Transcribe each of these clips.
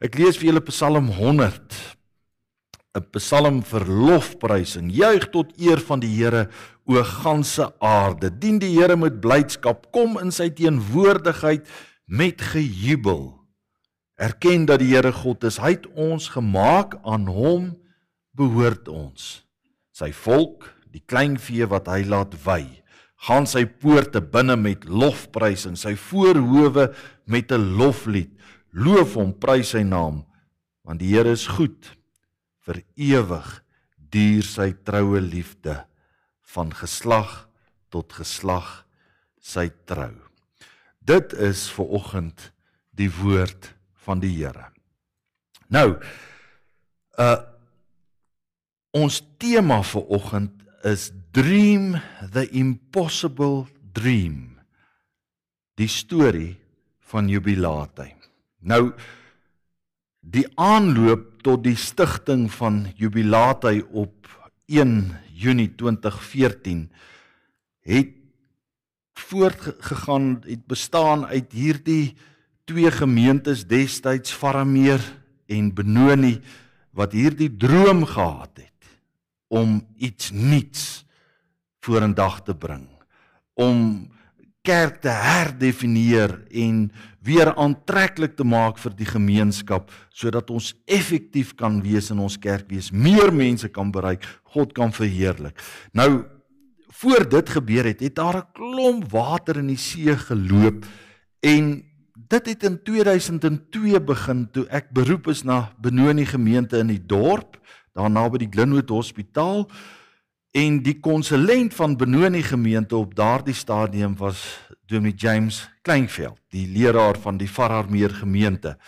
Ek lees vir julle Psalm 100. 'n Psalm vir lofprysing. Juig tot eer van die Here o ganse aarde. Dien die Here met blydskap. Kom in sy teenwoordigheid met gejubel. Erken dat die Here God is. Hy het ons gemaak, aan hom behoort ons. Sy volk, die klein vee wat hy laat wy, gaan sy poorte binne met lofprysing, sy voorhoewe met 'n loflied. Loof hom, prys sy naam, want die Here is goed. Vir ewig duur sy troue liefde van geslag tot geslag sy trou. Dit is vir oggend die woord van die Here. Nou uh ons tema vir oggend is dream the impossible dream. Die storie van Jubilaatheid. Nou die aanloop tot die stigting van Jubilaathy op 1 Junie 2014 het voortgegaan het bestaan uit hierdie twee gemeentes destyds Farameer en Benoni wat hierdie droom gehad het om iets nuuts vorendag te bring. Om kerk te herdefinieer en weer aantreklik te maak vir die gemeenskap sodat ons effektief kan wees in ons kerk wees, meer mense kan bereik, God kan verheerlik. Nou voor dit gebeur het, het daar 'n klomp water in die see geloop en dit het in 2002 begin toe ek beroep is na Benoni gemeente in die dorp, daar naby die Glenwood Hospitaal en die konsulent van Benoni gemeente op daardie stadium was Dominee James Kleinveld, die leraar van die Fararmeer gemeente.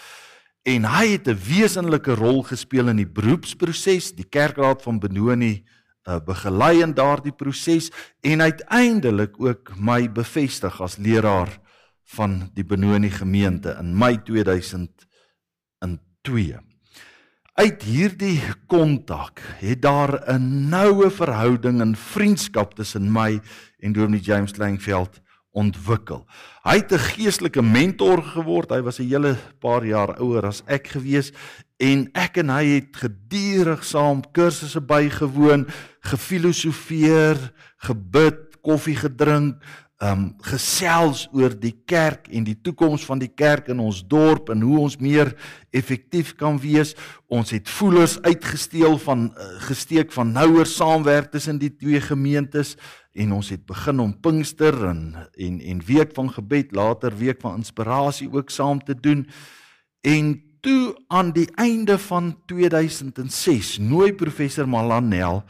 En hy het 'n wesenlike rol gespeel in die beroepsproses, die kerkraad van Benoni uh, begelei in daardie proses en uiteindelik ook my bevestig as leraar van die Benoni gemeente in Mei 2002. Uit hierdie kontak het daar 'n noue verhouding en vriendskap tussen my en Dominee James Kleinveld ontwikkel. Hy het 'n geestelike mentor geword. Hy was 'n hele paar jaar ouer as ek gewees en ek en hy het gedurig saam kursusse bygewoon, gefilosofeer, gebid, koffie gedrink, um gesels oor die kerk en die toekoms van die kerk in ons dorp en hoe ons meer effektief kan wees. Ons het voelers uitgesteel van uh, gesteek van nouer saamwerk tussen die twee gemeentes en ons het begin om Pinkster en en en week van gebed later week van inspirasie ook saam te doen. En toe aan die einde van 2006 nooi professor Malanel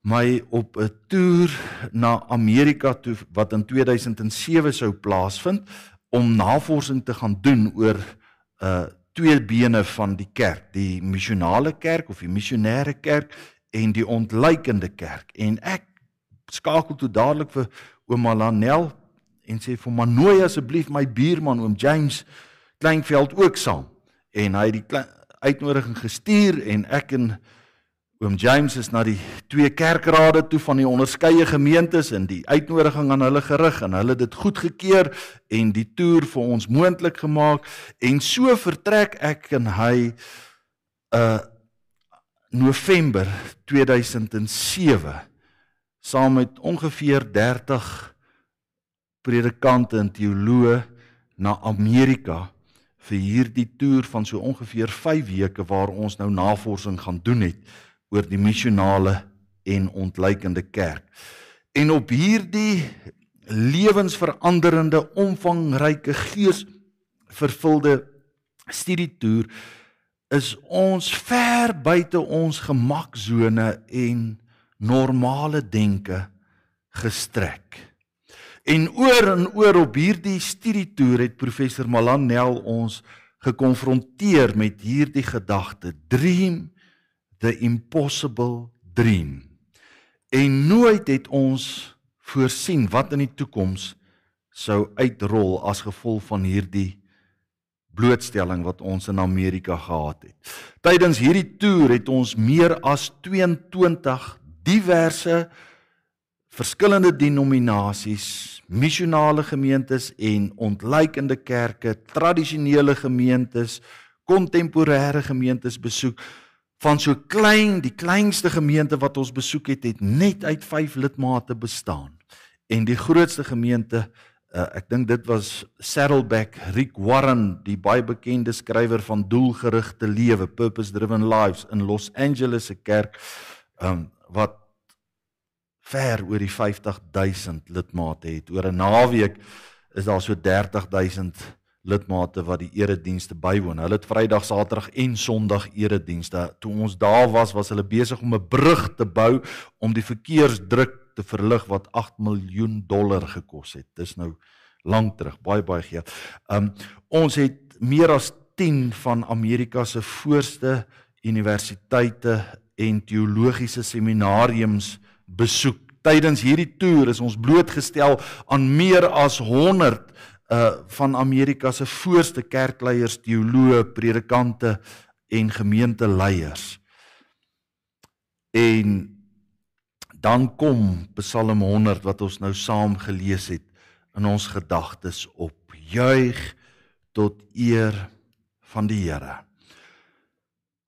my op 'n toer na Amerika toe wat in 2007 sou plaasvind om navorsing te gaan doen oor uh twee bene van die kerk, die missionale kerk of die missionêre kerk en die ontluikende kerk. En ek skakel toe dadelik vir oom Malanel en sê vir hom nooi asseblief my buurman oom James Kleinveld ook saam. En hy het die uitnodiging gestuur en ek en oom James is na die twee kerkrade toe van die onderskeie gemeentes en die uitnodiging aan hulle gerig en hulle dit goedgekeur en die toer vir ons moontlik gemaak en so vertrek ek en hy uh November 2007 saam met ongeveer 30 predikante en teoloë na Amerika vir hierdie toer van so ongeveer 5 weke waar ons nou navorsing gaan doen het oor die missionale en ontleikende kerk. En op hierdie lewensveranderende, omvangryke gees vervulde studietoer is ons ver buite ons gemaksone en normale denke gestrek. En oor en oor op hierdie studietoer het professor Malanel ons gekonfronteer met hierdie gedagte: dream the impossible dream. En nooit het ons voorsien wat in die toekoms sou uitrol as gevolg van hierdie blootstelling wat ons in Amerika gehad het. Tydens hierdie toer het ons meer as 22 diverse verskillende denominasies, missionale gemeentes en ontleikende kerke, tradisionele gemeentes, kontemporêre gemeentes besoek van so klein, die kleinste gemeente wat ons besoek het, het net uit 5 lidmate bestaan. En die grootste gemeente, uh, ek dink dit was Saddleback Rick Warren, die baie bekende skrywer van Doelgerigte Lewe, Purpose Driven Lives in Los Angeles se kerk, um, wat ver oor die 50000 lidmate het. Oor 'n naweek is daar so 30000 lidmate wat die eredienste bywoon. Hulle het Vrydag, Saterdag en Sondag eredienste. Toe ons daar was, was hulle besig om 'n brug te bou om die verkeersdruk te verlig wat 8 miljoen dollar gekos het. Dis nou lank terug, baie baie geld. Um ons het meer as 10 van Amerika se voorste universiteite en teologiese seminariums besoek. Tydens hierdie toer is ons blootgestel aan meer as 100 uh van Amerika se voorste kerkleiers, teoloë, predikante en gemeenteleiers. En dan kom Psalm 100 wat ons nou saam gelees het in ons gedagtes op. Juig tot eer van die Here.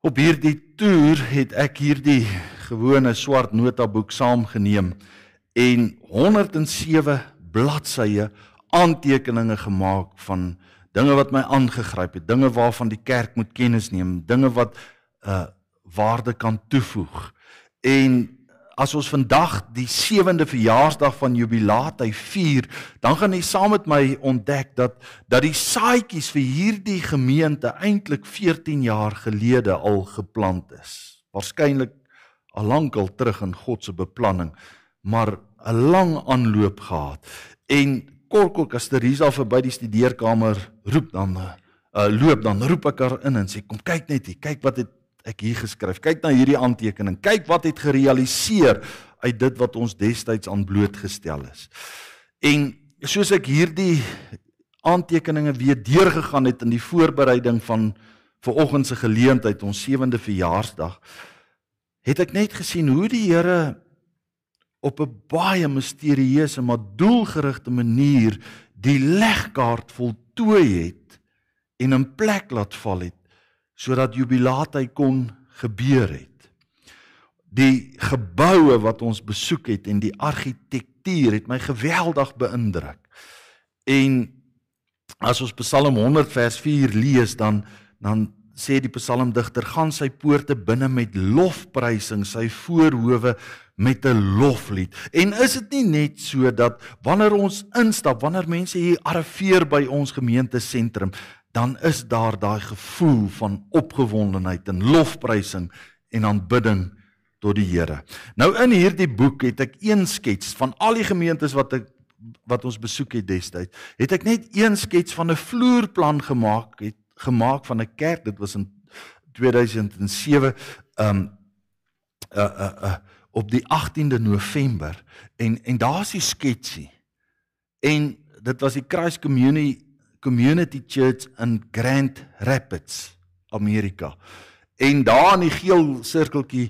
Op hierdie toer het ek hierdie gewone swart notaboek saamgeneem en 107 bladsye aantekeninge gemaak van dinge wat my aangegryp het, dinge waarvan die kerk moet kennis neem, dinge wat uh waarde kan toevoeg. En as ons vandag die 7de verjaarsdag van Jubilaat hy vier, dan gaan jy saam met my ontdek dat dat die saadjies vir hierdie gemeente eintlik 14 jaar gelede al geplant is. Waarskynlik al lankal terug in God se beplanning, maar 'n lang aanloop gehad. En korkok as Teresa verby die studeerkamer roep dan uh, loop dan roep ek haar in en sê kom kyk net hier kyk wat ek hier geskryf. Kyk na hierdie aantekening. Kyk wat het gerealiseer uit dit wat ons destyds aan blootgestel is. En soos ek hierdie aantekeninge weer deurgegaan het in die voorbereiding van ver oggend se geleentheid ons 7de verjaarsdag het ek net gesien hoe die Here op 'n baie misterieuse maar doelgerigte manier die legkaart voltooi het en 'n plek laat val het sodat jubilaat hy kon gebeur het. Die geboue wat ons besoek het en die argitektuur het my geweldig beïndruk. En as ons Psalm 100 vers 4 lees dan dan sê die psalmdigter gaan sy poorte binne met lofprysing sy voorhoewe met 'n loflied. En is dit nie net so dat wanneer ons instap, wanneer mense hier arriveer by ons gemeentesentrum, dan is daar daai gevoel van opgewondenheid en lofprysing en aanbidding tot die Here. Nou in hierdie boek het ek een skets van al die gemeentes wat ek wat ons besoek het destyds. Het ek net een skets van 'n vloerplan gemaak het gemaak van 'n kerk. Dit was in 2007 um uh uh uh op die 18de November en en daar's die sketsie. En dit was die Christ Community Community Church in Grand Rapids, Amerika. En daar in die geel sirkeltjie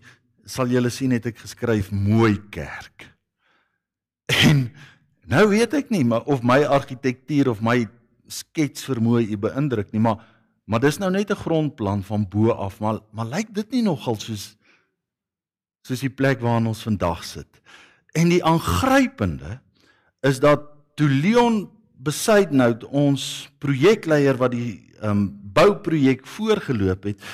sal julle sien het ek geskryf mooi kerk. En nou weet ek nie maar of my argitektuur of my skets vermoë u beïndruk nie, maar maar dis nou net 'n grondplan van bo af, maar maar lyk dit nie nogal soos soos die plek waarin ons vandag sit. En die aangrypende is dat toe Leon Besuidnout ons projekleier wat die um, bouprojek voorgeloop het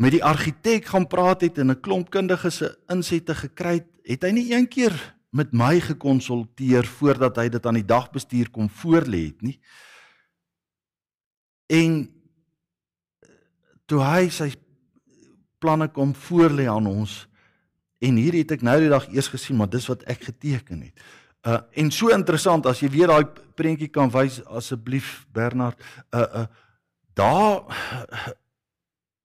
met die argitek gaan praat het en 'n klomp kundiges se insette gekry het, het hy nie eendag met my gekonsulteer voordat hy dit aan die dagbestuur kom voorlê het nie. En toe hy sy planne kom voorlê aan ons En hier het ek nou die dag eers gesien, maar dis wat ek geteken het. Uh en so interessant as jy weer daai prentjie kan wys asseblief Bernard. Uh uh daar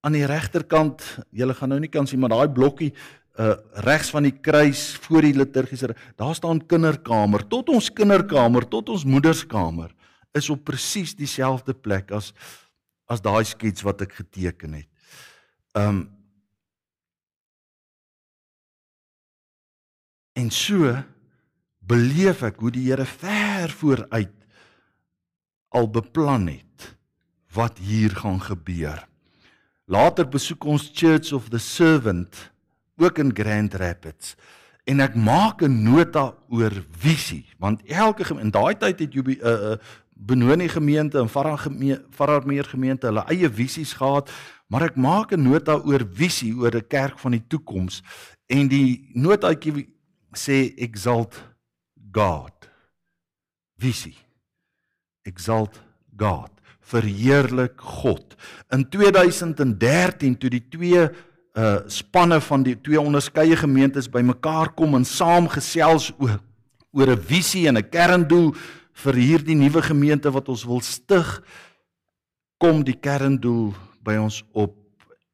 aan die regterkant, jy gaan nou nie kan sien maar daai blokkie uh regs van die kruis voor die liturgiese daar staan kinderkamer tot ons kinderkamer tot ons moederskamer is op presies dieselfde plek as as daai skets wat ek geteken het. Um En so beleef ek hoe die Here ver vooruit al beplan het wat hier gaan gebeur. Later besoek ons Church of the Servant ook in Grand Rapids en ek maak 'n nota oor visie want elke in daai tyd het jy 'n uh, Benoni gemeente en Fararmeer gemeente hulle eie visies gehad maar ek maak 'n nota oor visie oor 'n kerk van die toekoms en die notaatjie sê exalt God. Visie. Exalt God. Verheerlik God. In 2013 toe die twee uh spanne van die twee onderskeie gemeentes bymekaar kom en saamgesels oor oor 'n visie en 'n kerndoel vir hierdie nuwe gemeente wat ons wil stig kom die kerndoel by ons op.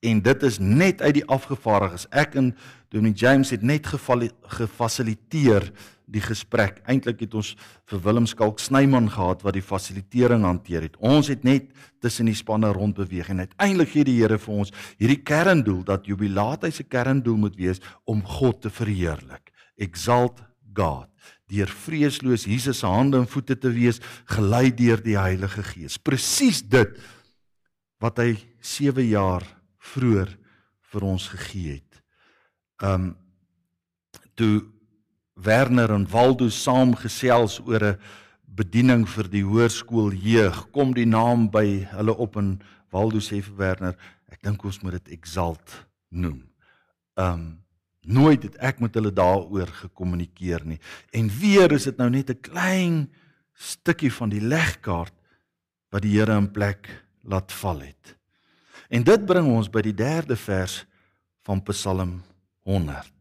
En dit is net uit die afgevaardiges ek en Dominee James het net gefasiliteer die gesprek. Eintlik het ons vir Willem Skalk Snyman gehad wat die fasilitering hanteer het. Ons het net tussen die spanne rond beweeg en uiteindelik gee die Here vir ons hierdie kerndoel dat jubilaat hy se kerndoel moet wees om God te verheerlik. Exalt God deur vreesloos Jesus se hande en voete te wees, gelei deur die Heilige Gees. Presies dit wat hy 7 jaar vroeër vir ons gegee het. Um toe Werner en Waldo saamgesels oor 'n bediening vir die hoërskool jeug. Kom die naam by hulle op en Waldo sê vir Werner, ek dink ons moet dit Exalt noem. Um nooit het ek met hulle daaroor gekommunikeer nie. En weer is dit nou net 'n klein stukkie van die legkaart wat die Here in plek laat val het. En dit bring ons by die derde vers van Psalm 100.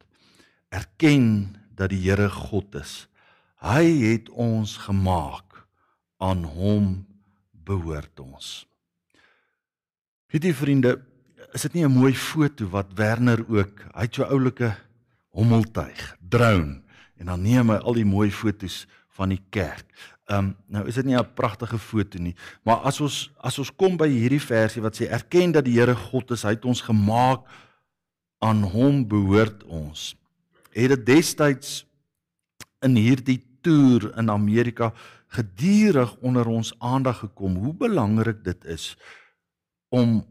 Erken dat die Here God is. Hy het ons gemaak. Aan hom behoort ons. Hierdie vriende, is dit nie 'n mooi foto wat Werner ook, hy het so oulike hommeltuig, drone en dan neem hy al die mooi fotos van die kerk. Ehm um, nou is dit nie 'n pragtige foto nie, maar as ons as ons kom by hierdie versie wat sê erken dat die Here God is, hy het ons gemaak aan hom behoort ons het dit destyds in hierdie toer in Amerika gedurig onder ons aandag gekom hoe belangrik dit is om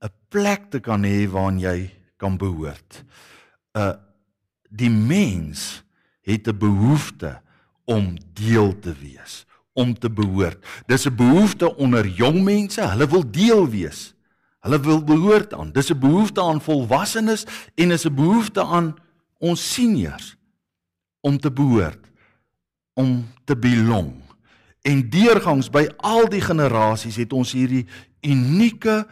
'n plek te kan hê waarna jy kan behoort. uh, Die mens het 'n behoefte om deel te wees, om te behoort. Dis 'n behoefte onder jong mense, hulle wil deel wees. Hulle wil behoort aan. Dis 'n behoefte aan volwassenes en is 'n behoefte aan ons seniors om te behoort om te belong. En deurgangs by al die generasies het ons hierdie unieke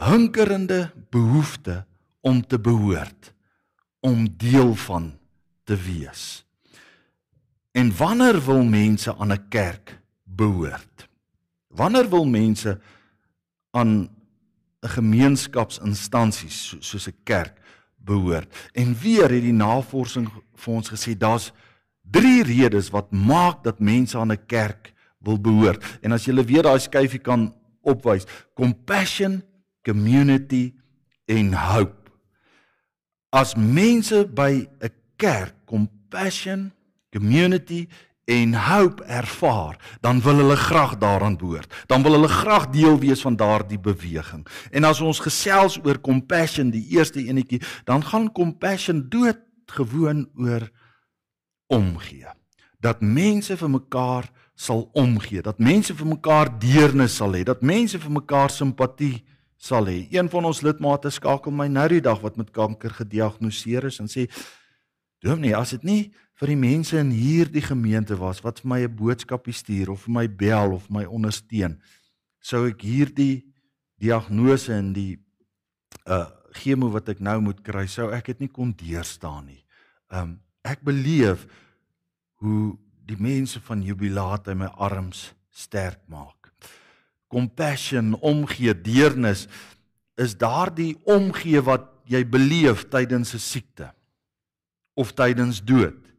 hunkerende behoefte om te behoort, om deel van te wees. En wanneer wil mense aan 'n kerk behoort? Wanneer wil mense aan 'n gemeenskapsinstansie soos 'n kerk behoort. En weer het die navorsing vir ons gesê daar's drie redes wat maak dat mense aan 'n kerk wil behoort. En as jy weer daai skyfie kan opwys, compassion, community en hope. As mense by 'n kerk compassion, community en hoop ervaar, dan wil hulle graag daaraan behoort. Dan wil hulle graag deel wees van daardie beweging. En as ons gesels oor compassion, die eerste enetjie, dan gaan compassion dood gewoon oor omgee. Dat mense vir mekaar sal omgee, dat mense vir mekaar deernis sal hê, dat mense vir mekaar simpatie sal hê. Een van ons lidmate skakel my nou die dag wat met kanker gediagnoseer is en sê: "Dominee, as dit nie vir die mense in hierdie gemeente was wat vir my 'n boodskapie stuur of vir my bel of my ondersteun sou ek hierdie diagnose en die uh chemo wat ek nou moet kry sou ek dit nie kon deurstaan nie. Um ek beleef hoe die mense van jubilaat in my arms sterk maak. Compassion, omgee, deernis is daardie omgee wat jy beleef tydens 'n siekte of tydens dood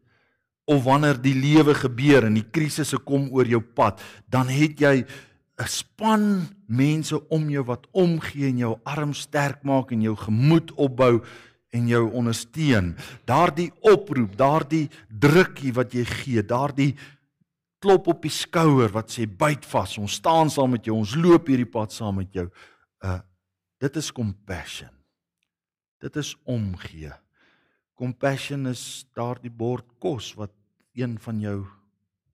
of wanneer die lewe gebeur en die krisisse kom oor jou pad, dan het jy 'n span mense om jou wat omgee en jou arm sterk maak en jou gemoed opbou en jou ondersteun. Daardie oproep, daardie drukkie wat jy gee, daardie klop op die skouer wat sê byt vas, ons staan saam met jou, ons loop hierdie pad saam met jou. Uh Dit is compassion. Dit is omgee. Compassion is daardie bord kos wat een van jou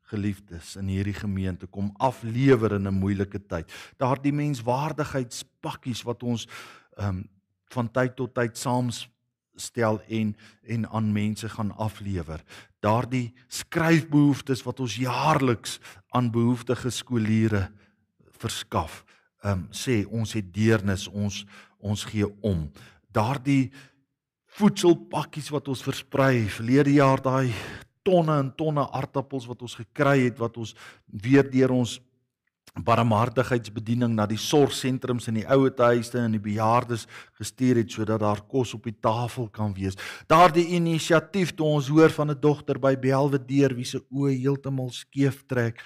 geliefdes in hierdie gemeente kom aflewer in 'n moeilike tyd. Daardie menswaardigheidspakkies wat ons ehm um, van tyd tot tyd saam stel en en aan mense gaan aflewer. Daardie skryfbehoeftes wat ons jaarliks aan behoeftige skooliere verskaf. Ehm um, sê ons het deernis, ons ons gee om. Daardie voedselpakkies wat ons versprei verlede jaar daai tonne en tonne aardappels wat ons gekry het wat ons weer deur ons barmhartigheidsbediening na die sorgsentrums in die ouete huise en die bejaardes gestuur het sodat daar kos op die tafel kan wees. Daardie inisiatief toe ons hoor van 'n dogter by Belvedere wie se oë heeltemal skeef trek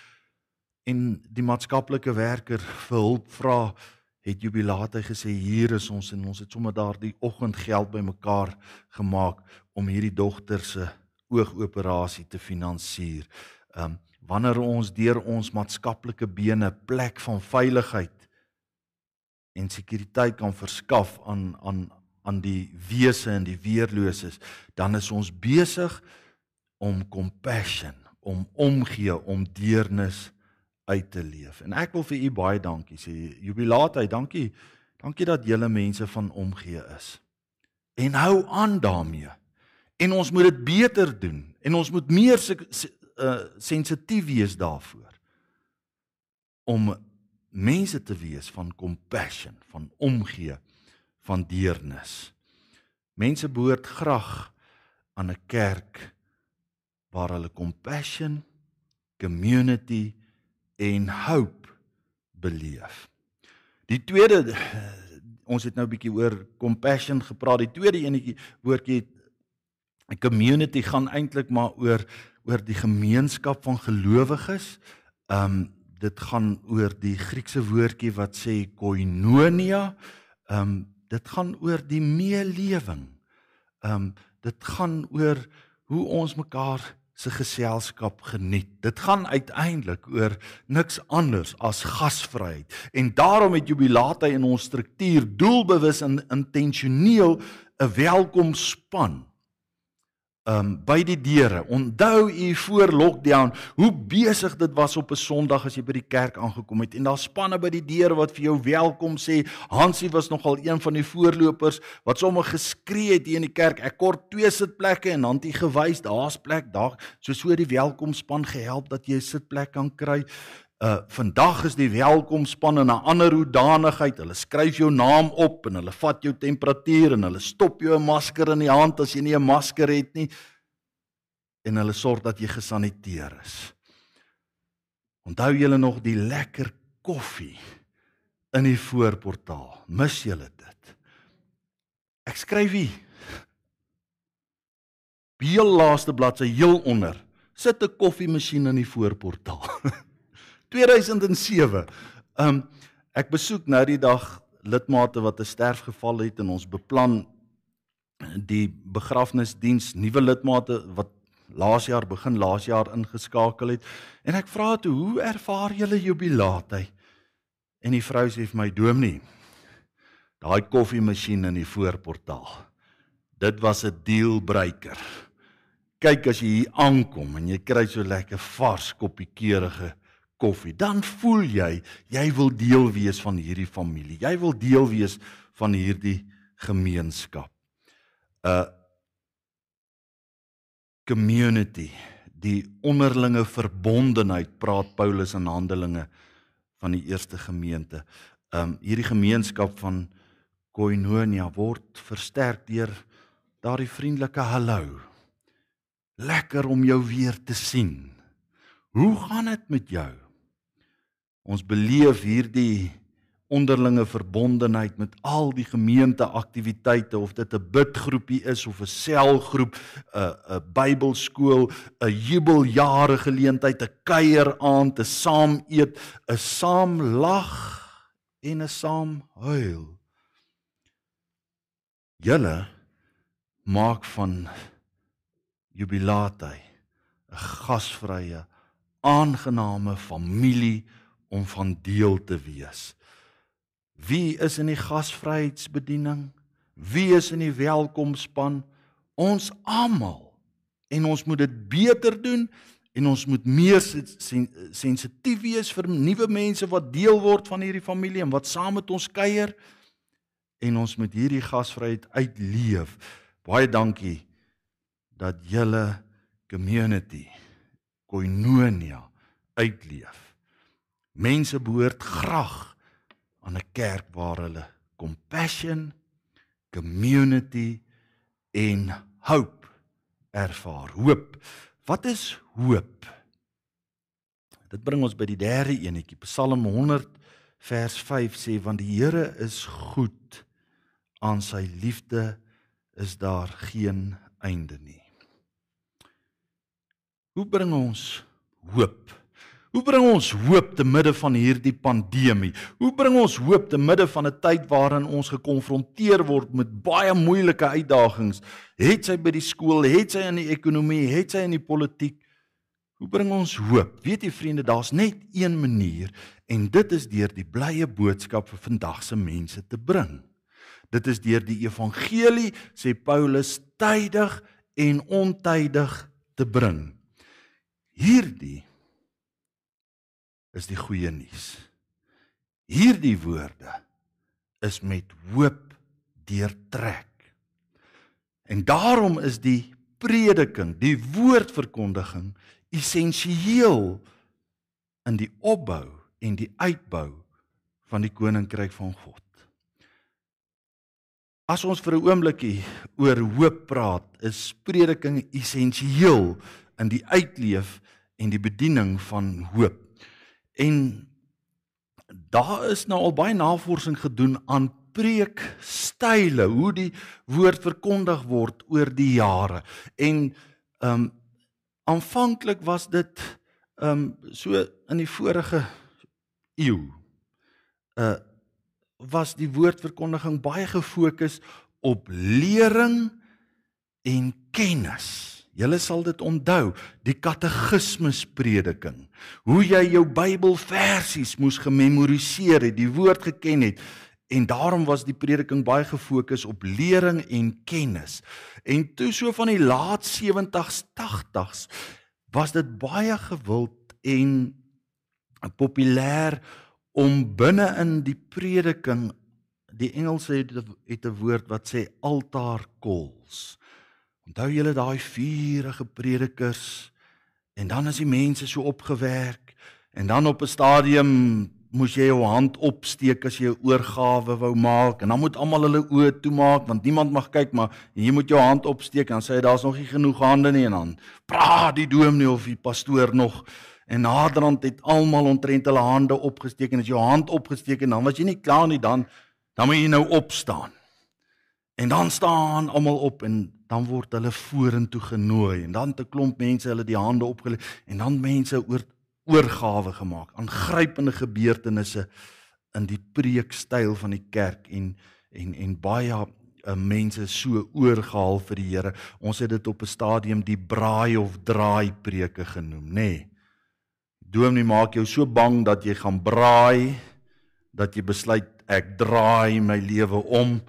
en die maatskaplike werker vir hulp vra het jubilate gesê hier is ons en ons het sommer daardie oggend geld bymekaar gemaak om hierdie dogter se oogoperasie te finansier. Um wanneer ons deur ons maatskaplike bene plek van veiligheid en sekuriteit kan verskaf aan aan aan die wese en die weerloses, dan is ons besig om compassion, om omgee, om deernis uit te leef. En ek wil vir u baie dankie sê. Jubilate, dankie. Dankie dat julle mense van omgee is. En hou aan daarmee en ons moet dit beter doen en ons moet meer uh, sensitief wees daarvoor om mense te wees van compassion, van omgee, van deernis. Mense behoort graag aan 'n kerk waar hulle compassion, community en hope beleef. Die tweede ons het nou 'n bietjie oor compassion gepraat. Die tweede enetjie woordjie 'n community gaan eintlik maar oor oor die gemeenskap van gelowiges. Um dit gaan oor die Griekse woordjie wat sê koinonia. Um dit gaan oor die meelewing. Um dit gaan oor hoe ons mekaar se geselskap geniet. Dit gaan uiteindelik oor niks anders as gasvryheid. En daarom het jubilate in ons struktuur doelbewus en intentioneel 'n welkom span um by die deure. Onthou u voor lockdown hoe besig dit was op 'n Sondag as jy by die kerk aangekom het en daar spanne by die deure wat vir jou welkom sê. Hansie was nogal een van die voorlopers wat sommer geskree het hier in die kerk. Ek kort twee sitplekke en dan het hy gewys daar's plek daar. So so die welkomspan gehelp dat jy 'n sitplek kan kry. Uh vandag is die welkomspan in 'n ander hoedanigheid. Hulle skryf jou naam op en hulle vat jou temperatuur en hulle stop jou 'n masker in die hand as jy nie 'n masker het nie. En hulle sorg dat jy gesaniteer is. Onthou julle nog die lekker koffie in die voorportaal? Mis julle dit? Ek skryf hier. Heel laaste bladsy heel onder. Sit 'n koffiemasjien in die voorportaal. 2007. Um ek besoek nou die dag lidmate wat 'n sterfgeval het en ons beplan die begrafnisdiens nuwe lidmate wat laas jaar begin laas jaar ingeskakel het. En ek vra toe hoe ervaar julle jubilaat hy en die vrou sê vir my dominee daai koffiemasjien in die voorportaal dit was 'n dealbreaker. Kyk as jy hier aankom en jy kry so lekker vars koppie keurige koffie, dan voel jy jy wil deel wees van hierdie familie. Jy wil deel wees van hierdie gemeenskap. 'n uh, community, die onderlinge verbondenheid praat Paulus in Handelinge van die eerste gemeente. Um hierdie gemeenskap van koinonia word versterk deur daardie vriendelike hallo. Lekker om jou weer te sien. Hoe gaan dit met jou? Ons beleef hierdie onderlinge verbondenheid met al die gemeenteaktiwiteite of dit 'n bidgroepie is of 'n selgroep, 'n 'n Bybelskool, 'n jubeljare geleentheid, 'n kuieraand, 'n saam eet, 'n saam lag en 'n saam huil. Julle maak van jubilate 'n gasvrye, aangename familie om van deel te wees. Wie is in die gasvryheidsbediening? Wie is in die welkomspan? Ons almal. En ons moet dit beter doen en ons moet meer sensitief wees vir nuwe mense wat deel word van hierdie familie en wat saam met ons kuier en ons moet hierdie gasvryheid uitleef. Baie dankie dat julle community koinonia uitleef. Mense behoort graag aan 'n kerk waar hulle compassion, community en hoop ervaar. Hoop. Wat is hoop? Dit bring ons by die derde enetjie. Psalm 100 vers 5 sê want die Here is goed aan sy liefde is daar geen einde nie. Hoe bring ons hoop? Hoe bring ons hoop te midde van hierdie pandemie? Hoe bring ons hoop te midde van 'n tyd waarin ons gekonfronteer word met baie moeilike uitdagings? Het sy by die skool, het sy in die ekonomie, het sy in die politiek? Hoe bring ons hoop? Weet jy vriende, daar's net een manier en dit is deur die blye boodskap vir vandag se mense te bring. Dit is deur die evangelie, sê Paulus, tydig en ontydig te bring. Hierdie is die goeie nuus. Hierdie woorde is met hoop deurtrek. En daarom is die prediking, die woordverkondiging essensieel in die opbou en die uitbou van die koninkryk van God. As ons vir 'n oombliekie oor hoop praat, is prediking essensieel in die uitleef en die bediening van hoop. En daar is nou al baie navorsing gedoen aan preekstyle, hoe die woord verkondig word oor die jare. En ehm um, aanvanklik was dit ehm um, so in die vorige eeu. Uh was die woordverkondiging baie gefokus op lering en kennis. Julle sal dit onthou, die katekismus prediking. Hoe jy jou Bybelversies moes gememoriseer het, die woord geken het. En daarom was die prediking baie gefokus op lering en kennis. En toe so van die laat 70s, 80s was dit baie gewild en populêr om binne in die prediking die Engelse het, het 'n woord wat sê altaar calls. Onthou julle daai vurige predikers? En dan as die mense so opgewerk. En dan op 'n stadium moes jy jou hand opsteek as jy 'n oorgawe wou maak. En dan moet almal hulle oë toemaak want niemand mag kyk maar jy moet jou hand opsteek en dan sê hy daar's nog nie genoeg hande nie. En dan praat die dominee of die pastoor nog. En naderhand het almal ontrent hulle hande opgesteek en as jou hand opgesteek en dan was jy nie klaar nie dan dan moet jy nou opstaan. En dan staan almal op en dan word hulle vorentoe genooi en dan te klomp mense hulle die hande opgelê en dan mense oor oorgawe gemaak aangrypende gebeurtenisse in die preekstyl van die kerk en en en baie uh, mense so oorgehaal vir die Here ons het dit op 'n stadium die braai of draai preke genoem nê nee. Dominee maak jou so bang dat jy gaan braai dat jy besluit ek draai my lewe om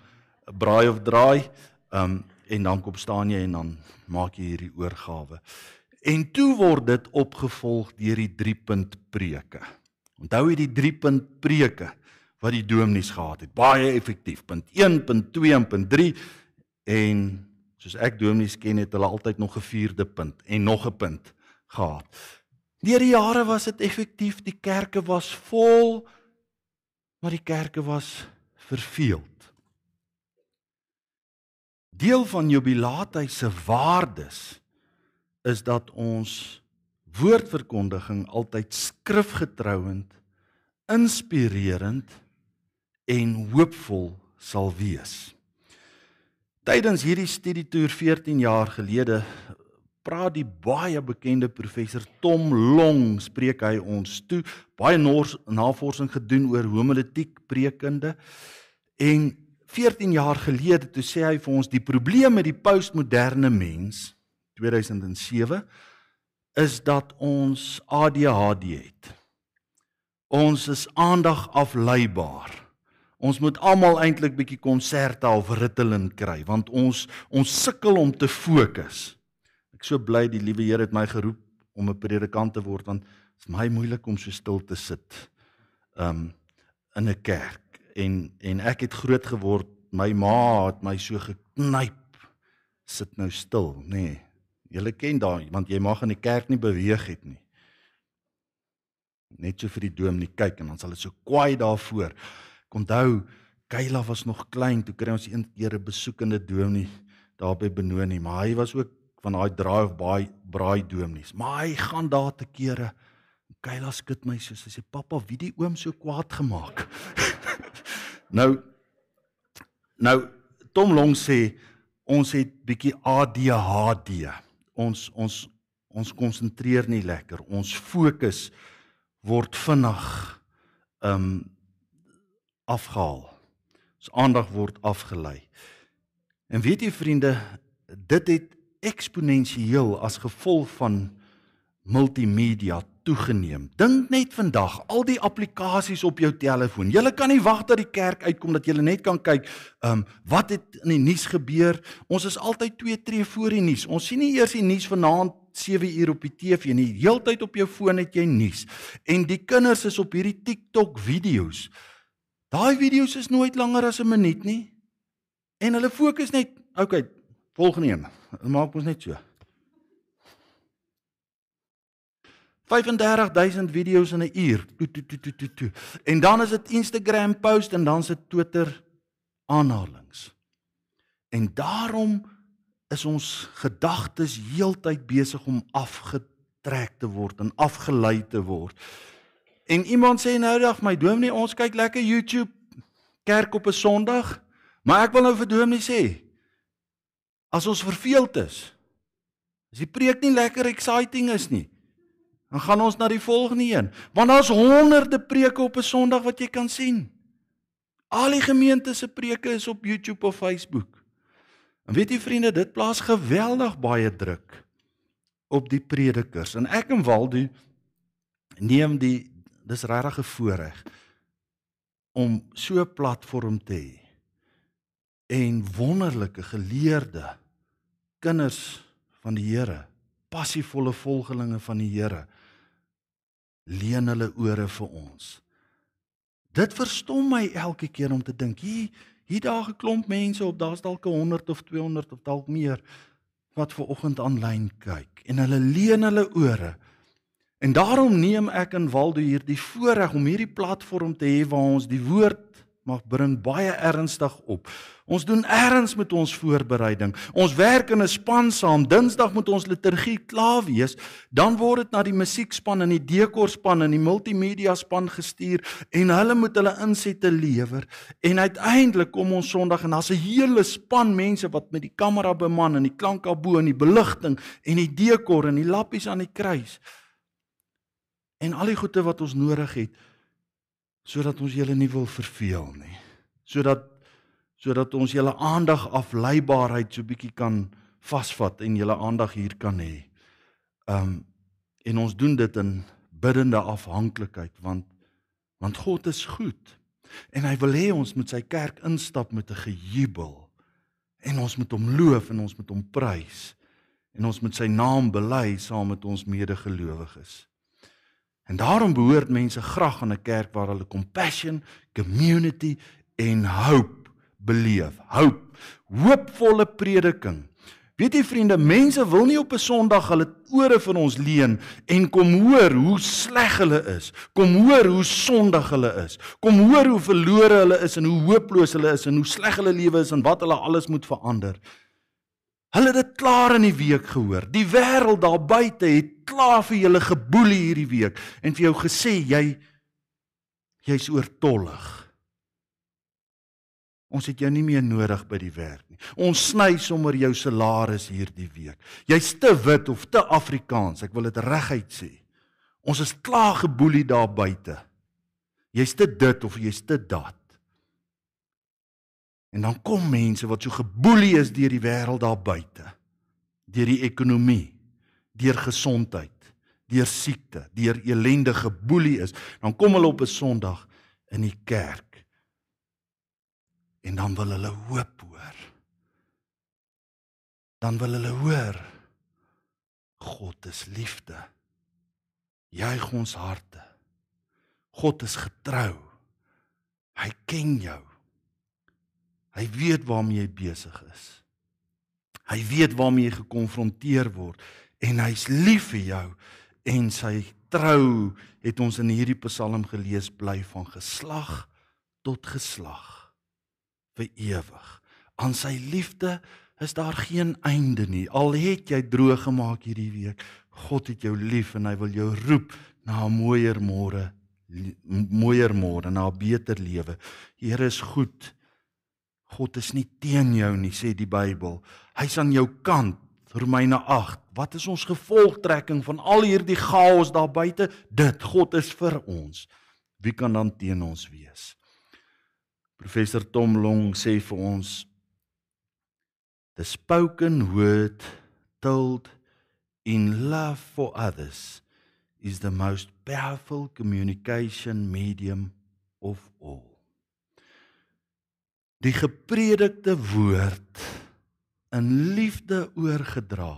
braai of draai um, en dan kom staan jy en dan maak jy hierdie oorgawe. En toe word dit opgevolg deur die 3 punt preke. Onthou jy die 3 punt preke wat die dominees gehad het? Baie effektief. Punt 1, punt 2 en punt 3 en soos ek dominees ken het hulle altyd nog 'n 4de punt en nog 'n punt gehad. Deur die jare was dit effektief, die kerke was vol, maar die kerke was verveeld. Deel van jubilaatheid se waardes is dat ons woordverkondiging altyd skrifgetrouend, inspirerend en hoopvol sal wees. Tydens hierdie studietoer 14 jaar gelede praat die baie bekende professor Tom Long spreek hy ons toe baie navorsing gedoen oor homiletiek preekende en 14 jaar gelede toe sê hy vir ons die probleem met die postmoderne mens 2007 is dat ons ADHD het. Ons is aandag afleibaar. Ons moet almal eintlik bietjie konserte of Ritalin kry want ons ons sukkel om te fokus. Ek so bly die liewe Here het my geroep om 'n predikant te word want dit is my moeilik om so stil te sit. Um in 'n kerk en en ek het groot geword. My ma het my so geknyp. Sit nou stil, nê. Nee. Julle ken daai want jy mag in die kerk nie beweeg het nie. Net so vir die doom nie kyk en dan sal dit so kwaai daarvoor. Ek onthou Kayla was nog klein toe kry ons een keer 'n besoekende dominee daar by Benoni, maar hy was ook van daai draai of baie braai dominees. Maar hy gaan daar te kere. Kayla skud my so, sy sê pappa, wie die oom so kwaad gemaak? nou nou Tom Long sê ons het bietjie ADHD. Ons ons ons konsentreer nie lekker. Ons fokus word vinnig um afgehaal. Ons aandag word afgelei. En weet jy vriende, dit het eksponensieel as gevolg van multimedia toegeneem. Dink net vandag, al die aplikasies op jou telefoon. Jy kan nie wag dat die kerk uitkom dat jy net kan kyk, ehm um, wat het in die nuus gebeur. Ons is altyd twee tree voor die nuus. Ons sien nie eers die nuus vanaand 7 uur op die TV nie. Heeltyd op jou foon het jy nuus. En die kinders is op hierdie TikTok video's. Daai video's is nooit langer as 'n minuut nie. En hulle fokus net, okay, volgende een. Maak ons net so. 35000 video's in 'n uur. To, to, to, to, to, to. En dan is dit Instagram post en dan dit Twitter aanhalings. En daarom is ons gedagtes heeltyd besig om afgetrek te word en afgelei te word. En iemand sê nou dag my dominee ons kyk lekker YouTube kerk op 'n Sondag, maar ek wil nou vir dominee sê as ons verveeld is, as die preek nie lekker exciting is nie, Dan gaan ons na die volgende een. Want daar's honderde preke op 'n Sondag wat jy kan sien. Al die gemeente se preke is op YouTube of Facebook. En weet jy vriende, dit plaas geweldig baie druk op die predikers. En ek en Waldo neem die dis regtig 'n voorreg om so 'n platform te hê en wonderlike geleerde kinders van die Here, passievolle volgelinge van die Here leen hulle ore vir ons. Dit verstom my elke keer om te dink, hier hier daar 'n klomp mense op, daar's dalk 100 of 200 of dalk meer wat ver oggend aanlyn kyk en hulle leen hulle ore. En daarom neem ek en Waldo hier die voorreg om hierdie platform te hê waar ons die woord mag bring baie ernstig op. Ons doen erns met ons voorbereiding. Ons werk in 'n span saam. Dinsdag moet ons liturgie klaar wees. Dan word dit na die musiekspan en die dekorspan en die multimedia span gestuur en hulle moet hulle insette lewer. En uiteindelik kom ons Sondag en daar's 'n hele span mense wat met die kamera beman en die klankabo en die beligting en die dekor en die lappies aan die kruis. En al die goede wat ons nodig het sodat ons julle nie wil verveel nie. Sodat sodat ons julle aandag afleibaarheid so bietjie kan vasvat en julle aandag hier kan hê. Um en ons doen dit in biddende afhanklikheid want want God is goed. En hy wil hê ons moet sy kerk instap met 'n gejubel. En ons moet hom loof en ons moet hom prys. En ons moet sy naam bely saam met ons medegelowiges. En daarom behoort mense graag aan 'n kerk waar hulle compassion, community en hope beleef. Hoop, hoopvolle prediking. Weet jy vriende, mense wil nie op 'n Sondag hulle ore vir ons leen en kom hoor hoe sleg hulle is. Kom hoor hoe sondig hulle is. Kom hoor hoe verlore hulle is en hoe hooploos hulle is en hoe sleg hulle lewe is en wat hulle alles moet verander. Hulle het dit klaar in die week gehoor. Die wêreld daar buite het klaar vir julle geboelie hierdie week en vir jou gesê jy jy's oortollig. Ons het jou nie meer nodig by die werk nie. Ons sny sommer jou salaris hierdie week. Jy's te wit of te Afrikaans, ek wil dit reguit sê. Ons is klaar geboelie daar buite. Jy's te dit of jy's te dat. En dan kom mense wat so geboelie is deur die wêreld daar buite. Deur die ekonomie, deur gesondheid, deur siekte, deur elende geboelie is. Dan kom hulle op 'n Sondag in die kerk en dan wil hulle hoop hoor. Dan wil hulle hoor God is liefde. Juig ons harte. God is getrou. Hy ken jou. Hy weet waarmee jy besig is. Hy weet waarmee jy gekonfronteer word en hy's lief vir jou en sy trou het ons in hierdie Psalm gelees bly van geslag tot geslag vir ewig. Aan sy liefde is daar geen einde nie. Al het jy droog gemaak hierdie week, God het jou lief en hy wil jou roep na 'n mooier môre, mooier môre, na 'n beter lewe. Here is goed. God is nie teen jou nie, sê die Bybel. Hy's aan jou kant. Romeine 8. Wat is ons gevolgtrekking van al hierdie chaos daar buite? Dit God is vir ons. Wie kan dan teen ons wees? Professor Tom Long sê vir ons the spoken word told in love for others is the most powerful communication medium of all. Die gepredikte woord in liefde oorgedra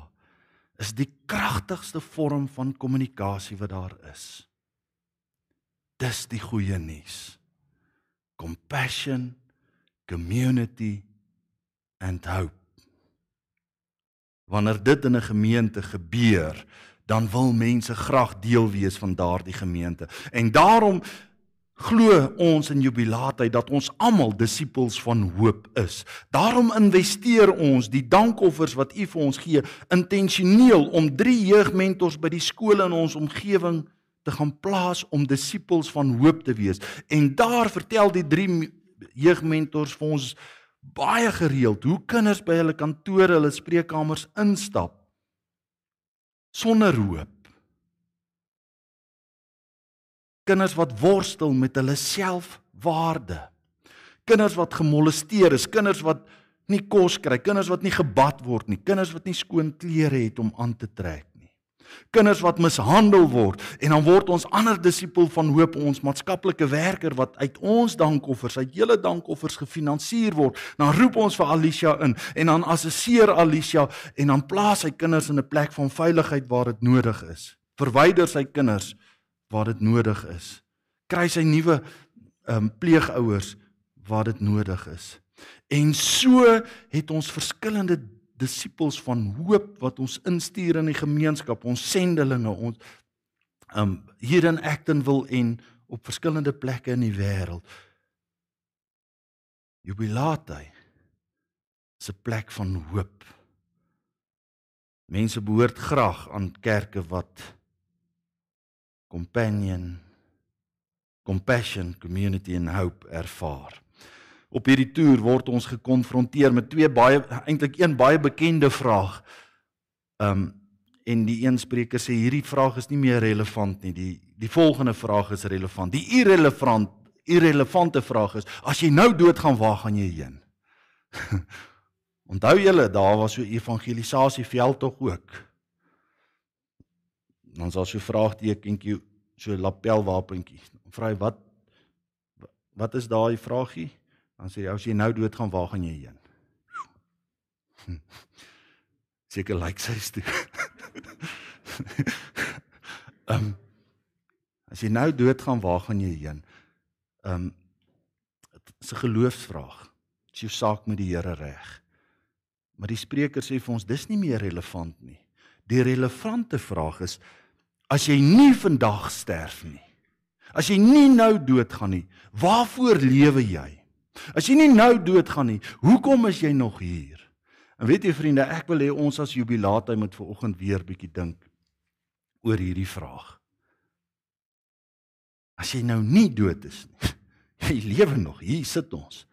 is die kragtigste vorm van kommunikasie wat daar is. Dis die goeie nuus compassion, community and hope. Wanneer dit in 'n gemeente gebeur, dan wil mense graag deel wees van daardie gemeente. En daarom glo ons in jubilaatheid dat ons almal disippels van hoop is. Daarom investeer ons die dankoffers wat U vir ons gee intentioneel om drie jeugmentors by die skole in ons omgewing te gaan plaas om disippels van hoop te wees. En daar vertel die drie jeugmentors vir ons baie gereeld hoe kinders by hulle kantore, hulle spreekkamers instap sonder hoop. Kinders wat worstel met hulle selfwaarde. Kinders wat gemolesteer is, kinders wat nie kos kry, kinders wat nie gebad word nie, kinders wat nie skoon klere het om aan te trek kinders wat mishandel word en dan word ons ander disipel van hoop ons maatskaplike werker wat uit ons dankoffers uit hele dankoffers gefinansier word. Dan roep ons vir Alicia in en dan assesseer Alicia en dan plaas hy kinders in 'n plek van veiligheid waar dit nodig is. Verwyder sy kinders waar dit nodig is kry sy nuwe um, pleegouers waar dit nodig is en so het ons verskillende disippels van hoop wat ons instuur in die gemeenskap, ons sendelinge, ons um hier in Actonville en op verskillende plekke in die wêreld. Jubilaatheid is 'n plek van hoop. Mense behoort graag aan kerke wat companion compassion community and hope ervaar op hierdie toer word ons gekonfronteer met twee baie eintlik een baie bekende vraag. Um en die een spreker sê hierdie vraag is nie meer relevant nie. Die die volgende vraag is relevant. Die irrelevant irrelevante vraag is as jy nou doodgaan, waar gaan jy heen? Onthou julle, daar was so evangelisasie veldtog ook. Dan sal so vraagtekentjie so lapelwapentjie. Vra hy wat wat is daai vraagie? Dan sê jy as jy nou dood gaan, waar gaan jy heen? Seker lyk sy toe. Ehm um, as jy nou dood gaan, waar gaan jy heen? Ehm um, dit is 'n geloofsvraag. Is jou saak met die Here reg? Maar die spreker sê vir ons dis nie meer relevant nie. Die relevante vraag is as jy nie vandag sterf nie. As jy nie nou doodgaan nie, waarvoor lewe jy? As jy nie nou doodgaan nie, hoekom is jy nog hier? En weet jy vriende, ek wil hê ons as jubilaatheid moet ver oggend weer bietjie dink oor hierdie vraag. As jy nou nie dood is nie, jy lewe nog. Hier sit ons.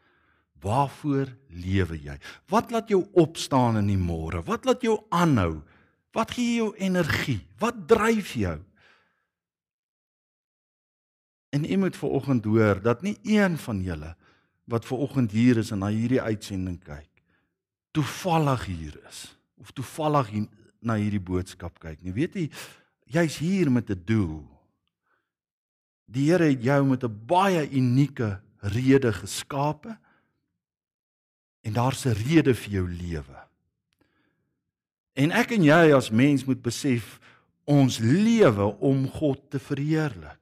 Waarvoor lewe jy? Wat laat jou opstaan in die môre? Wat laat jou aanhou? Wat gee jou energie? Wat dryf jou? En jy moet ver oggend hoor dat nie een van julle wat ver oggend hier is en na hierdie uitsending kyk, toevallig hier is of toevallig hier, na hierdie boodskap kyk. Nie weet jy, jy's hier met 'n doel. Die Here het jou met 'n baie unieke rede geskape En daar's 'n rede vir jou lewe. En ek en jy as mens moet besef ons lewe om God te verheerlik.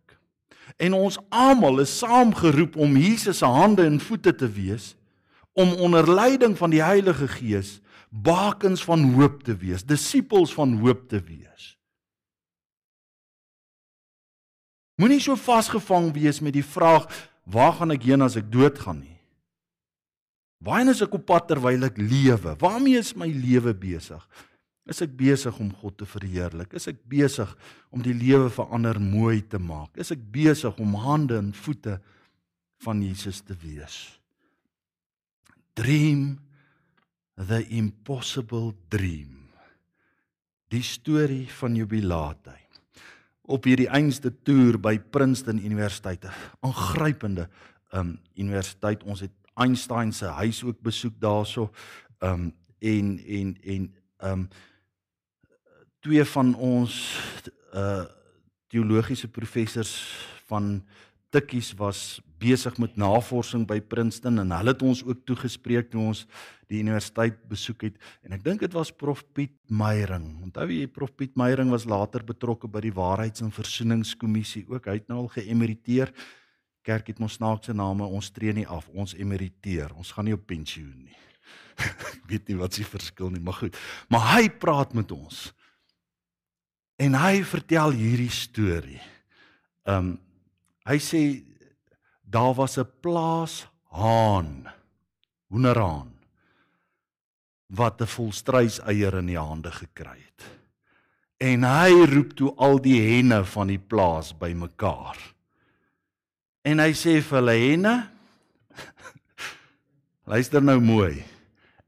En ons almal is saamgeroep om Jesus se hande en voete te wees om onder leiding van die Heilige Gees bakens van hoop te wees, disippels van hoop te wees. Moenie so vasgevang wees met die vraag waar gaan ek heen as ek doodgaan nie. Waarheen is ek op pad terwyl ek lewe? Waarmee is my lewe besig? Is ek besig om God te verheerlik? Is ek besig om die lewe vir ander mooi te maak? Is ek besig om hande en voete van Jesus te wees? Dream the impossible dream. Die storie van jubilaatyd. Op hierdie einste toer by Princeton Universiteit, 'n aangrypende um universiteit. Ons het Einstein se huis ook besoek daarso. Um en en en um twee van ons uh teologiese professors van Tikkies was besig met navorsing by Princeton en hulle het ons ook toegespreek toe ons die universiteit besoek het en ek dink dit was Prof Piet Meyering. Onthou jy Prof Piet Meyering was later betrokke by die Waarheids- en Versoeningskommissie ook. Hy het nou al geëmeriteer. Kerk het ons snaakse name, ons tree nie af, ons emeriteer. Ons gaan nie op pensioen nie. ek weet nie wat se verskil nie, maar goed. Maar hy praat met ons. En hy vertel hierdie storie. Um hy sê daar was 'n plaas haan hoenderhaan wat 'n volstrys eier in die hande gekry het. En hy roep toe al die henne van die plaas bymekaar. En hy sê vir hulle henne Luister nou mooi.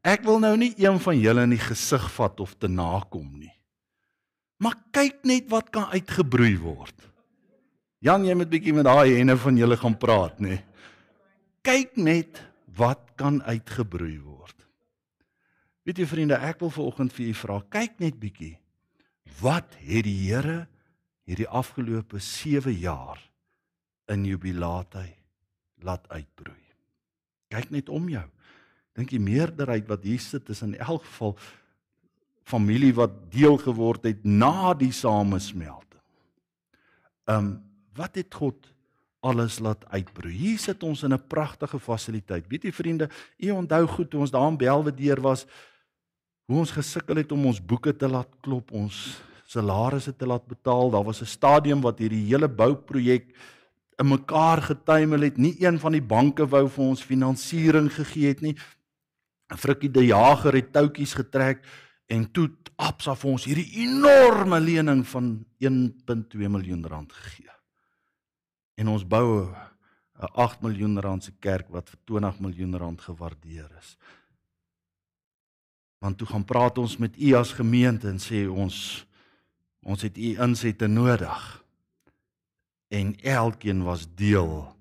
Ek wil nou nie een van julle in die gesig vat of te nakom nie. Maar kyk net wat kan uitgebroei word. Jan, jy moet bietjie met daai henne van julle gaan praat, nê. Kyk net wat kan uitgebroei word. Weet jy vriende, ek wil vanoggend vir u vra, kyk net bietjie. Wat het die Here hierdie afgelope 7 jaar in jubilate laat uitbroei? Kyk net om jou. Dink die meerderheid wat hier sit is in elk geval familie wat deel geword het na die samesmelting. Um wat het God alles laat uitbroei. Hier sit ons in 'n pragtige fasiliteit. Weet jy vriende, u onthou goed toe ons daar in Belvedere was hoe ons gesukkel het om ons boeke te laat klop, ons salarisse te laat betaal. Daar was 'n stadium wat hierdie hele bouprojek in mekaar getuimel het. Nie een van die banke wou vir ons finansiering gegee het nie. Frikkie die Jager het toutjies getrek en toe Absa vir ons hierdie enorme lening van 1.2 miljoen rand gegee en ons bou 'n 8 miljoen rand se kerk wat vir 20 miljoen rand gewaardeer is. Want toe gaan praat ons met u as gemeente en sê ons ons het u insette nodig. En elkeen was deel.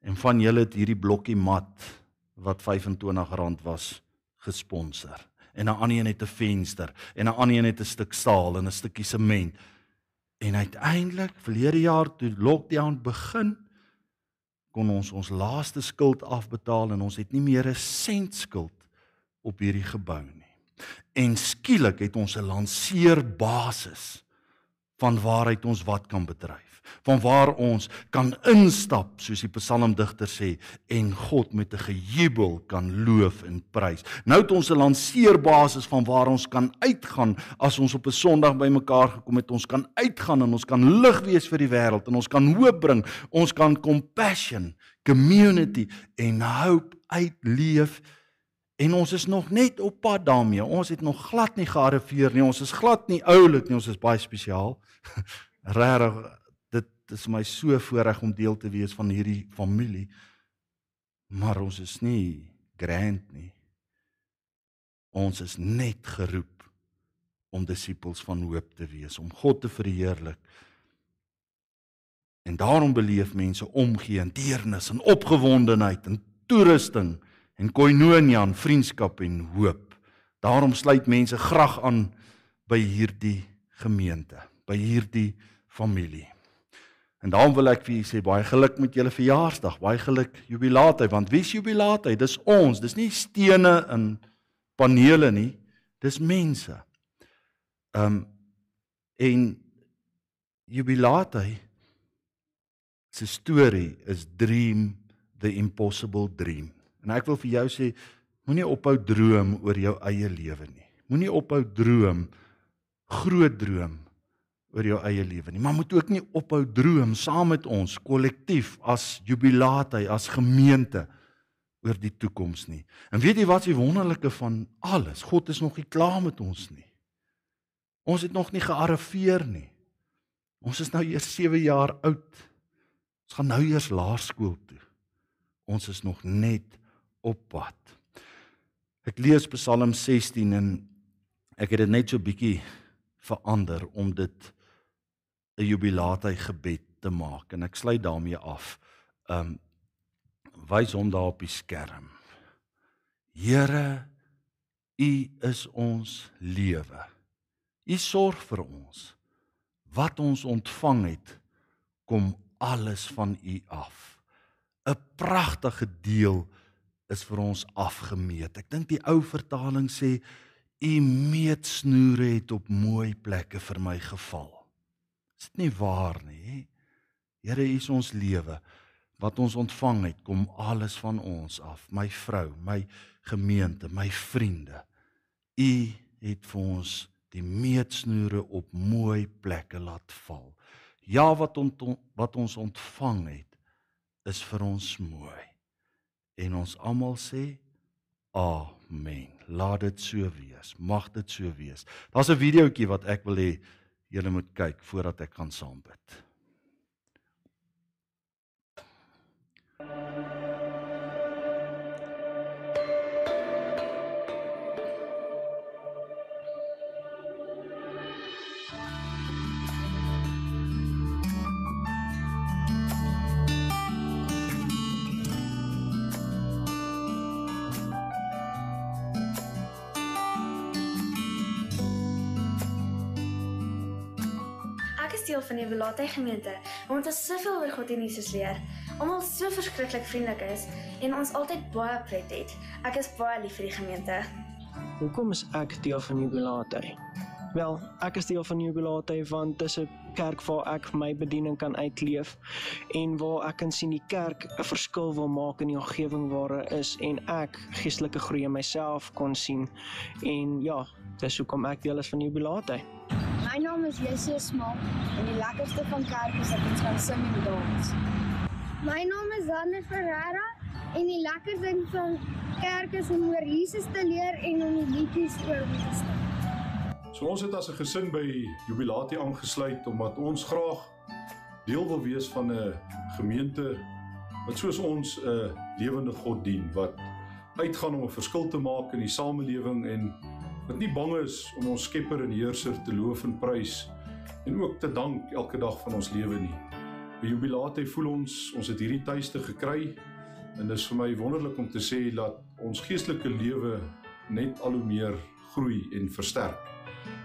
En van julle het hierdie blokkie mat wat R25 was gesponsor. En 'n ander een het 'n venster en 'n ander een het 'n stuk staal en 'n stukkie sement. En uiteindelik verlede jaar toe lockdown begin kon ons ons laaste skuld afbetaal en ons het nie meer 'n sent skuld op hierdie gebou nie. En skielik het ons 'n lanseerbasis van waaruit ons wat kan bedryf van waar ons kan instap soos die psalmdigter sê en God met 'n gejubel kan loof en prys. Nou het ons 'n lanseerbasis van waar ons kan uitgaan as ons op 'n Sondag bymekaar gekom het. Ons kan uitgaan en ons kan lig wees vir die wêreld en ons kan hoop bring. Ons kan compassion, community en hope uitleef. En ons is nog net op pad daarmee. Ons het nog glad nie gearriveer nie. Ons is glad nie oulik nie. Ons is baie spesiaal. Regtig dit is my so voorreg om deel te wees van hierdie familie. Maar ons is nie grand nie. Ons is net geroep om disippels van hoop te wees, om God te verheerlik. En daarom beleef mense omgee en deernis en opgewondenheid en toerusting en koinonia en vriendskap en hoop. Daarom sluit mense graag aan by hierdie gemeente, by hierdie familie. En daarom wil ek vir julle sê baie geluk met julle verjaarsdag, baie geluk jubilaatheid, want wie is jubilaatheid? Dis ons, dis nie stene in panele nie, dis mense. Ehm um, en jubilaatheid se storie is dream the impossible dream. En ek wil vir jou sê, moenie ophou droom oor jou eie lewe nie. Moenie ophou droom groot droom oor jou eie lewe nie, maar moet ook nie ophou droom saam met ons kollektief as jubilaathy as gemeente oor die toekoms nie. En weet jy wat is die wonderlike van alles? God is nog nie klaar met ons nie. Ons het nog nie gearriveer nie. Ons is nou eers 7 jaar oud. Ons gaan nou eers laerskool toe. Ons is nog net op pad. Ek lees Psalm 16 en ek het dit net so bietjie verander om dit 'n jubilaathy gebed te maak en ek sluit daarmee af. Um wys hom daar op die skerm. Here, U is ons lewe. U sorg vir ons. Wat ons ontvang het, kom alles van U af. 'n Pragtige deel is vir ons afgemeet. Ek dink die ou vertaling sê U meetsnoere het op mooi plekke vir my geval. Is dit nie waar nie? Here, U is ons lewe. Wat ons ontvang het, kom alles van ons af. My vrou, my gemeente, my vriende. U het vir ons die meetsnoere op mooi plekke laat val. Ja, wat ont, wat ons ontvang het, is vir ons mooi. En ons almal sê amen. Laat dit so wees. Mag dit so wees. Daar's 'n videoetjie wat ek wil hê julle moet kyk voordat ek kan saam bid. Deel van die Belate gemeente. Ons het soveel oor God en Jesus leer. Almal so verskriklik vriendelik is en ons altyd baie pret het. Ek is baie lief vir die gemeente. Hoekom is ek deel van Jubilate? Wel, ek is deel van Jubilate want dit is 'n kerk waar ek my bediening kan uitleef en waar ek kan sien die kerk 'n verskil wil maak in die omgewing waar hy is en ek geestelike groei in myself kon sien. En ja, dis hoekom ek deel is van Jubilate. My naam is Jessie Smal en die lekkerste van kerk is dat ons kan sing en dans. My naam is Zander Ferreira en die lekker ding van kerk is om oor Jesus te leer en om die liedjies oor hom te sing. So ons het as 'n gesin by Jubilatie aangesluit omdat ons graag deel wil wees van 'n gemeente wat soos ons 'n lewende God dien wat uitgaan om 'n verskil te maak in die samelewing en wat nie bang is om ons Skepper en Heerser te loof en prys en ook te dank elke dag van ons lewe nie. By jubilate voel ons ons het hierdie tuiste gekry en dit is vir my wonderlik om te sê dat ons geestelike lewe net al hoe meer groei en versterk.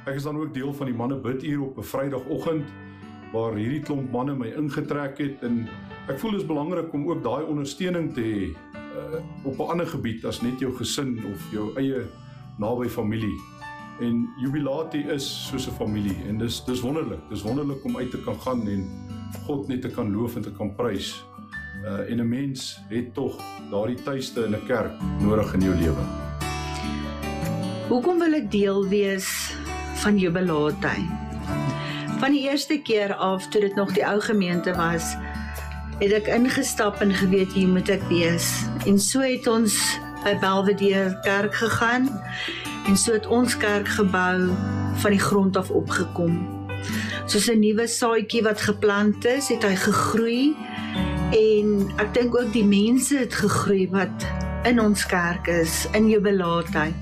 Ek is dan ook deel van die manne biduur op 'n Vrydagoggend waar hierdie klomp manne my ingetrek het en ek voel dit is belangrik om ook daai ondersteuning te hê uh, op 'n ander gebied as net jou gesin of jou eie naby familie. En jubilate is soos 'n familie en dis dis wonderlik. Dis wonderlik om uit te kan gaan en God net te kan loof en te kan prys. Uh en 'n mens het tog daardie tuiste in 'n kerk nodig in jou lewe. Hoekom wil ek deel wees van jubilate? Van die eerste keer af toe dit nog die ou gemeente was, het ek ingestap en geweet hier moet ek wees. En so het ons by Belvedere kerk gegaan en so het ons kerk gebou van die grond af opgekom. Soos 'n nuwe saadjie wat geplant is, het hy gegroei en ek dink ook die mense het gegroei wat in ons kerk is in jubilaatheid.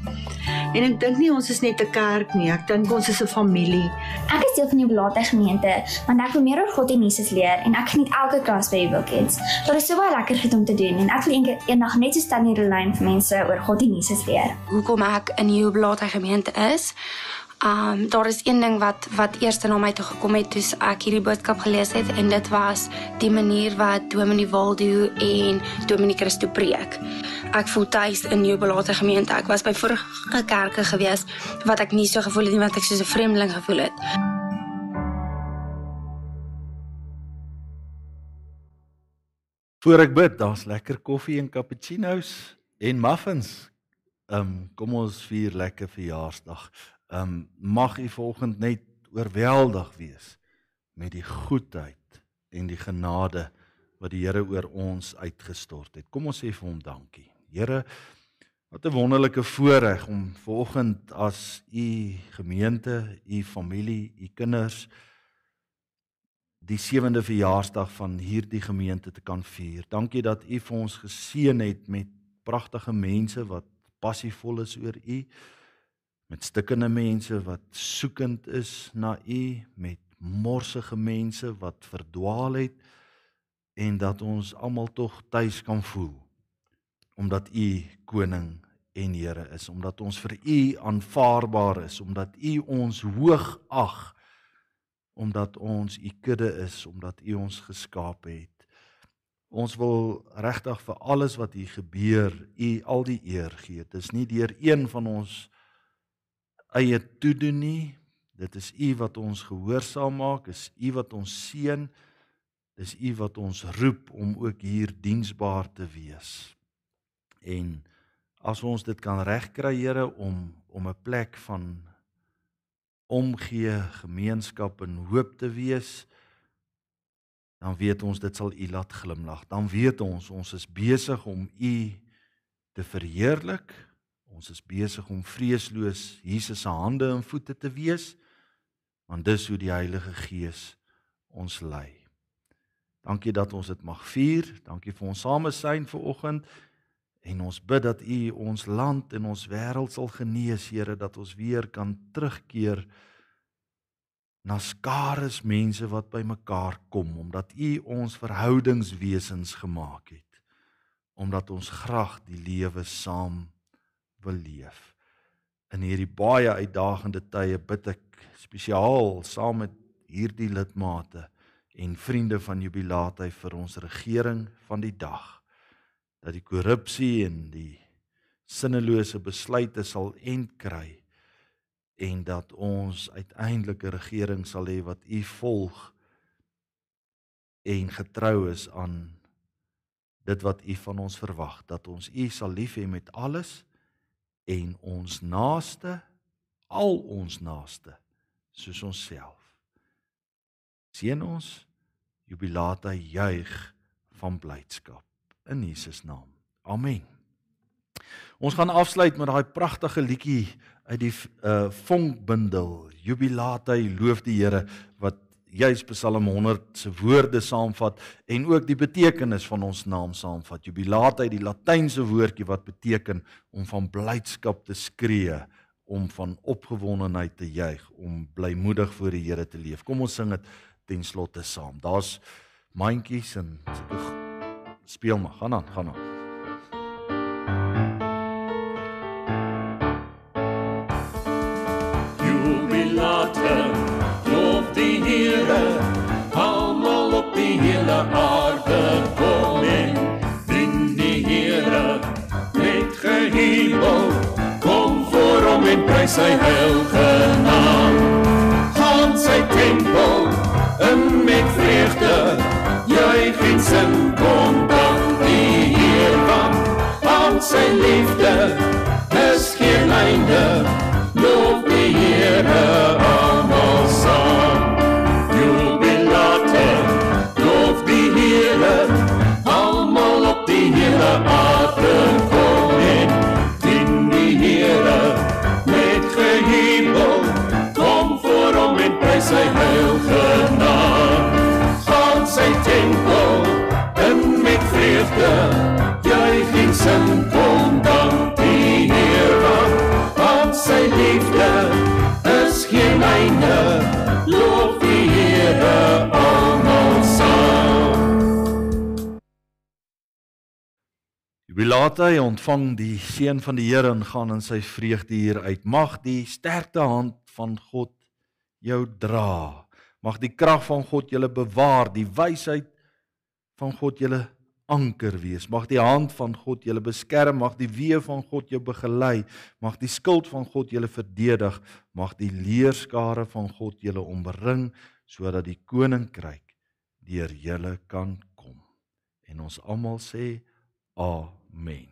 En ek dink nie ons is net 'n kerk nie, ek dink ons is 'n familie. Ek is deel van die Belate gemeente, want ek wil meer oor God en Jesus leer en ek geniet elke klas by Bible Kids. Daar is so baie lekker goed om te doen en ek wil eendag eendag net so staan hier lyn vir mense oor God en Jesus leer. Hoekom ek in die Belate gemeente is? Um daar is een ding wat wat eers na my toe gekom het toe ek hierdie boodskap gelees het en dit was die manier wat Dominee Waldo en Dominee Christo preek. Ek voel tuis in Jubilate gemeente. Ek was by vorige kerke gewees wat ek nie so gevoel het nie wat ek soos 'n vreemdeling gevoel het. Voor ek bid, daar's lekker koffie en cappuccino's en muffins. Ehm um, kom ons vier lekker verjaarsdag. Um, mag u volgende net oorweldig wees met die goedheid en die genade wat die Here oor ons uitgestort het. Kom ons sê vir hom dankie. Here, wat 'n wonderlike voorreg om vanoggend as u gemeente, u familie, u kinders die sewende verjaarsdag van hierdie gemeente te kan vier. Dankie dat u vir ons geseën het met pragtige mense wat passievol is oor u met stikkende mense wat soekend is na u met morsige mense wat verdwaal het en dat ons almal tog tuis kan voel omdat u koning en Here is omdat ons vir u aanvaarbaar is omdat u ons hoog ag omdat ons u kudde is omdat u ons geskaap het Ons wil regtig vir alles wat hier gebeur, U al die eer gee. Dit is nie deur een van ons eie toedoen nie. Dit is U wat ons gehoorsaam maak, is U wat ons seën. Dis U wat ons roep om ook hier diensbaar te wees. En as ons dit kan regkry, Here, om om 'n plek van omgee, gemeenskap en hoop te wees, dan weet ons dit sal U laat glimlag. Dan weet ons ons is besig om U te verheerlik. Ons is besig om vreesloos Jesus se hande en voete te wees. Want dis hoe die Heilige Gees ons lei. Dankie dat ons dit mag vier. Dankie vir ons samesyn vanoggend. En ons bid dat U ons land en ons wêreld sal genees, Here, dat ons weer kan terugkeer na skares mense wat bymekaar kom omdat U ons verhoudingswesens gemaak het omdat ons graag die lewe saam wil leef. In hierdie baie uitdagende tye bid ek spesiaal saam met hierdie lidmate en vriende van Jubilate vir ons regering van die dag dat die korrupsie en die sinnelose besluite sal end kry en dat ons uiteindelik 'n regering sal hê wat u volg en getrou is aan dit wat u van ons verwag dat ons u sal lief hê met alles en ons naaste al ons naaste soos onsself. Sien ons jubilata juig van blydskap in Jesus naam. Amen. Ons gaan afsluit met daai pragtige liedjie uit die uh vonkbundel Jubilate loof die Here wat juis Psalm 100 se woorde saamvat en ook die betekenis van ons naam saamvat. Jubilate uit die latynse woordjie wat beteken om van blydskap te skree, om van opgewondenheid te juig, om blymoedig voor die Here te leef. Kom ons sing dit ten slotte saam. Daar's mandjies en speel maar. Gaan aan, gaan aan. Aarde kom en dien die Here met gehebel kom voor hom en prys sy heilige Jubilate hy ontvang die seën van die Here en gaan in sy vreugde hier uit. Mag die sterkte hand van God jou dra. Mag die krag van God julle bewaar, die wysheid van God julle anker wees. Mag die hand van God julle beskerm, mag die weë van God jou begelei, mag die skild van God julle verdedig, mag die leerskare van God julle omring sodat die koninkryk deur julle kan kom. En ons almal sê amen. Amém.